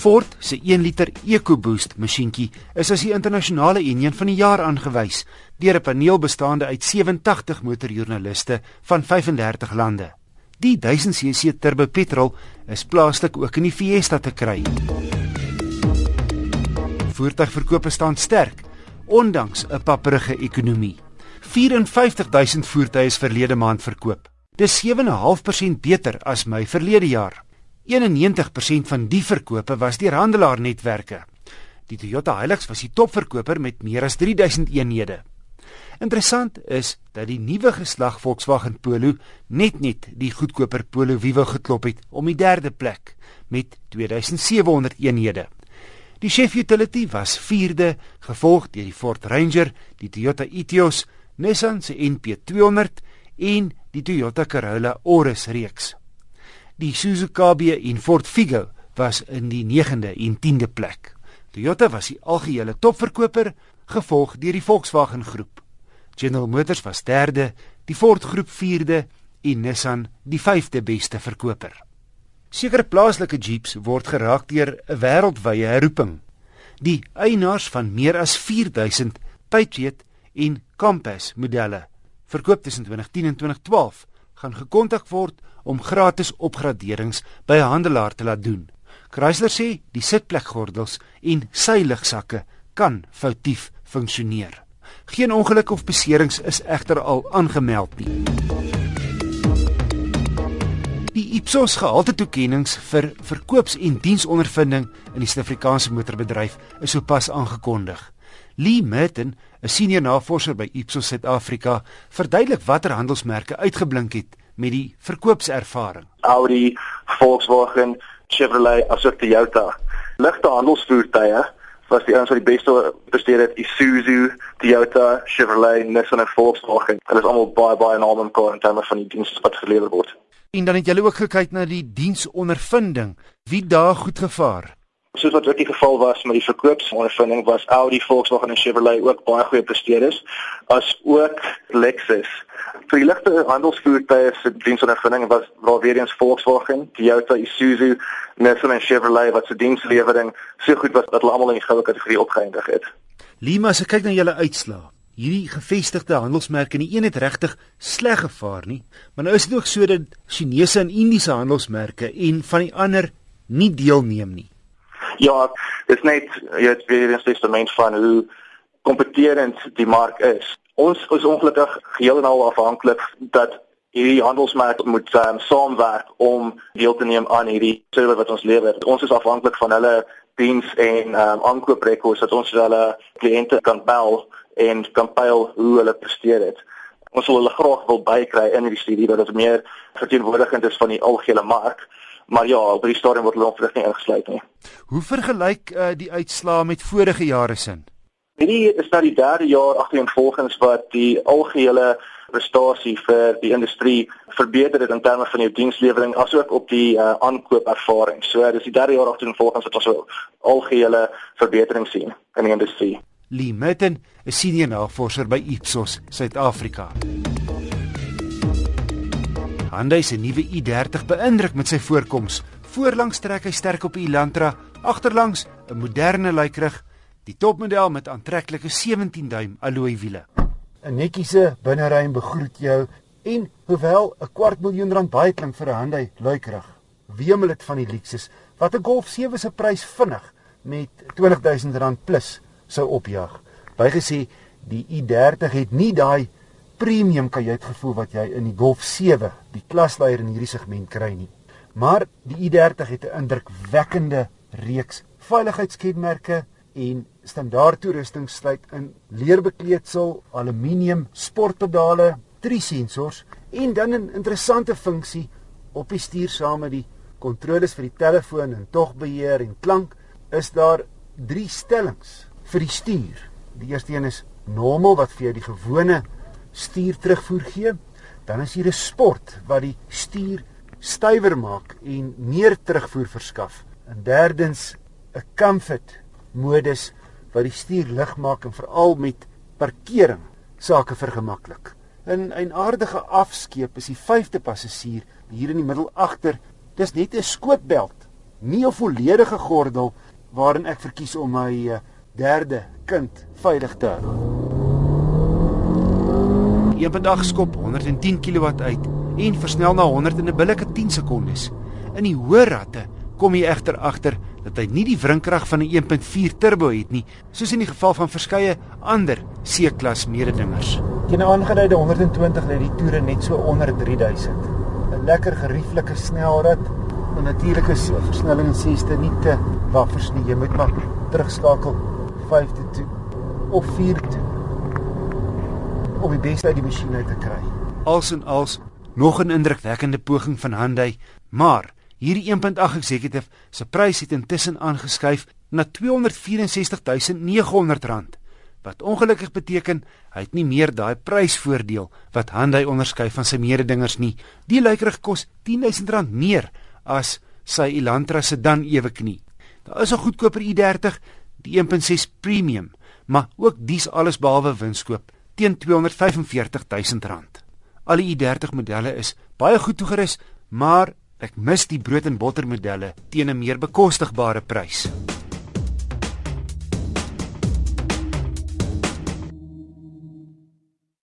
Ford se 1 liter EcoBoost masjienkie is as die internasionale enjin van die jaar aangewys deur 'n paneel bestaande uit 87 motorjoernaliste van 35 lande. Die 1000cc turbo petrol is plaaslik ook in die Fiesta te kry. Voertuigverkope staan sterk ondanks 'n papperige ekonomie. 54000 voertuie is verlede maand verkoop. Dis 7.5% beter as my verlede jaar. 91% van die verkope was deur handelaarnetwerke. Die Toyota Hilux was die topverkoper met meer as 3000 eenhede. Interessant is dat die nuwe geslag Volkswagen Polo net net die goedkoper Polo Vivo geklop het om die derde plek met 2700 eenhede. Die Chef Utility was 4de, gevolg deur die Ford Ranger, die Toyota Etios, Nissan se NP200 en die Toyota Corolla Auris reeks. Die Suzuki en Ford Figo was in die 9de en 10de plek. Toyota was die algehele topverkoper, gevolg deur die Volkswagen groep. General Motors was derde, die Ford groep 4de en Nissan die 5de beste verkoper. Sekere plaaslike Jeeps word geraak deur 'n wêreldwye herroeping. Die eienaars van meer as 4000 Patriot en Compass modelle verkoop tussen 2010 en 2012 gaan gekontak word om gratis opgraderings by 'n handelaar te laat doen. Chrysler sê die sitplekgordels en seilligsakke kan foutief funksioneer. Geen ongeluk of beserings is egter al aangemeld nie. Die Ipsos gehalte toekenninge vir verkoops- en diensondervinding in die Suid-Afrikaanse motorbedryf is sopas aangekondig. Lee Merton, 'n senior navorser by Ipsos Suid-Afrika, verduidelik watter handelsmerke uitgeblink het met die verkoopservaring. Audi, Volkswagen, Chevrolet, asook Toyota. Ligte handelsvoertuie was die ouens wat die beste presteer het, Isuzu, Toyota, Chevrolet, Nissan en Volkswagen. Hulle is almal baie baie name in kar in terme van die dienste wat gelewer word. En dan het julle ook gekyk na die diensondervinding. Wie daar goed gevaar? Soos wat ook die geval was met die verkoopsondervinding was Audi, Volkswagen en Chevrolet ook baie goeie presteerders as ook Lexus. Vir die ligte handelsvoertuie se diensondervinding was waar weer eens Volkswagen, Toyota, Isuzu, Nissan en Chevrolet wat se dienslewering so goed was dat hulle almal in die goue kategorie opgeëindig het. Lima, as ek kyk na julle uitslae, hierdie gevestigde handelsmerke nie een het regtig sleg gevaar nie, maar nou is dit ook so dat Chinese en Indiese handelsmerke en van die ander nie deelneem nie. Ja, dis net jy het weer 'n testament van hoe kompeterend die mark is. Ons is ongelukkig geheel en al afhanklik dat hierdie handelsmerk moet um, saamwerk om deel te neem aan hierdie service wat ons lewer. Ons is afhanklik van hulle diens en um, aankooprekords dat ons hulle kliënte kan bel en kan pyl hoe hulle presteer het. Ons wil hulle graag wil bykry in hierdie studie dat dit meer verteenwoordigend is van die algehele mark. Maar ja, op die stadium word hulle onverdig nie ingesluit nie. Hoe vergelyk uh, die uitslae met vorige jare sin? Hierdie is nou die derde jaar agtereenvolgens wat die algehele prestasie vir die industrie verbeter het in terme van die dienslewering asook op die uh, aankoopervaring. So dis die derde jaar agtereenvolgens wat ons 'n algehele verbetering sien in die industrie. Lee Merton, 'n senior navorser by Ipsos Suid-Afrika. Hyundai se nuwe i30 beïndruk met sy voorkoms. Voorlangs trek hy sterk op die Elantra, agterlangs 'n moderne lykrig, die topmodel met aantreklike 17-duim alloy wiele. 'n Netjiese binneruim begroet jou en hoewel 'n kwart miljoen rand baie klink vir 'n Hyundai lykrig, wemel dit van die luksus wat 'n Golf 7 se prys vinnig met 20000 rand plus sou opjaag. Bygesê die i30 het nie daai premium kajuitgevoel wat jy in die Golf 7, die klasleier in hierdie segment kry nie. Maar die i30 het 'n indrukwekkende reeks veiligheidskenmerke en standaard toerusting sluit in leerbekleedsel, aluminium, sportpedale, drie sensors en dan 'n interessante funksie op die stuur saam met die kontroles vir die telefoon en togbeheer en klank is daar drie stellings vir die stuur. Die eerste een is normal wat vir jou die gewone stuur terugvoer gee. Dan is hier 'n sport wat die stuur stywer maak en meer terugvoer verskaf. En derdens 'n comfort modus wat die stuur lig maak en veral met parkering sake vergemaklik. In 'n aardige afskeep is die vyfde passasier hier in die middel agter. Dis net 'n skootbelt nie 'n volledige gordel waarin ek verkies om my uh, derde kind veilig te hou. Een vandag skop 110 kW uit en versnel na 100 in 'n billike 10 sekondes. In die hoë ratte kom jy egter agter dat hy nie die wrinkrag van 'n 1.4 turbo het nie, soos in die geval van verskeie ander C-klas mededingers. Teen 'n aangeduide 120 lê die toere net so onder 3000. 'n Lekker gerieflike snelrit. En natuurlik is versnelling in 6ste nie te waffers nie. Jy moet maar terugskakel 5de toe of 4de om die beste uit die masjien uit te kry. Als en als nog 'n indrukwekkende poging van Hyundai, maar hierdie 1.8 executive se prys het intussen aangeskuif na R264900 wat ongelukkig beteken hy het nie meer daai prysvoordeel wat Hyundai onderskei van sy mededingers nie. Die lykerig kos R10000 meer as sy Elantra sedan eweknie. Daar is 'n goedkoper i30, die 1.6 premium, maar ook dis alles behalwe winskoop teen R245000. Al die i30 modelle is baie goed toegerus, maar ek mis die brood en botter modelle teen 'n meer bekostigbare prys.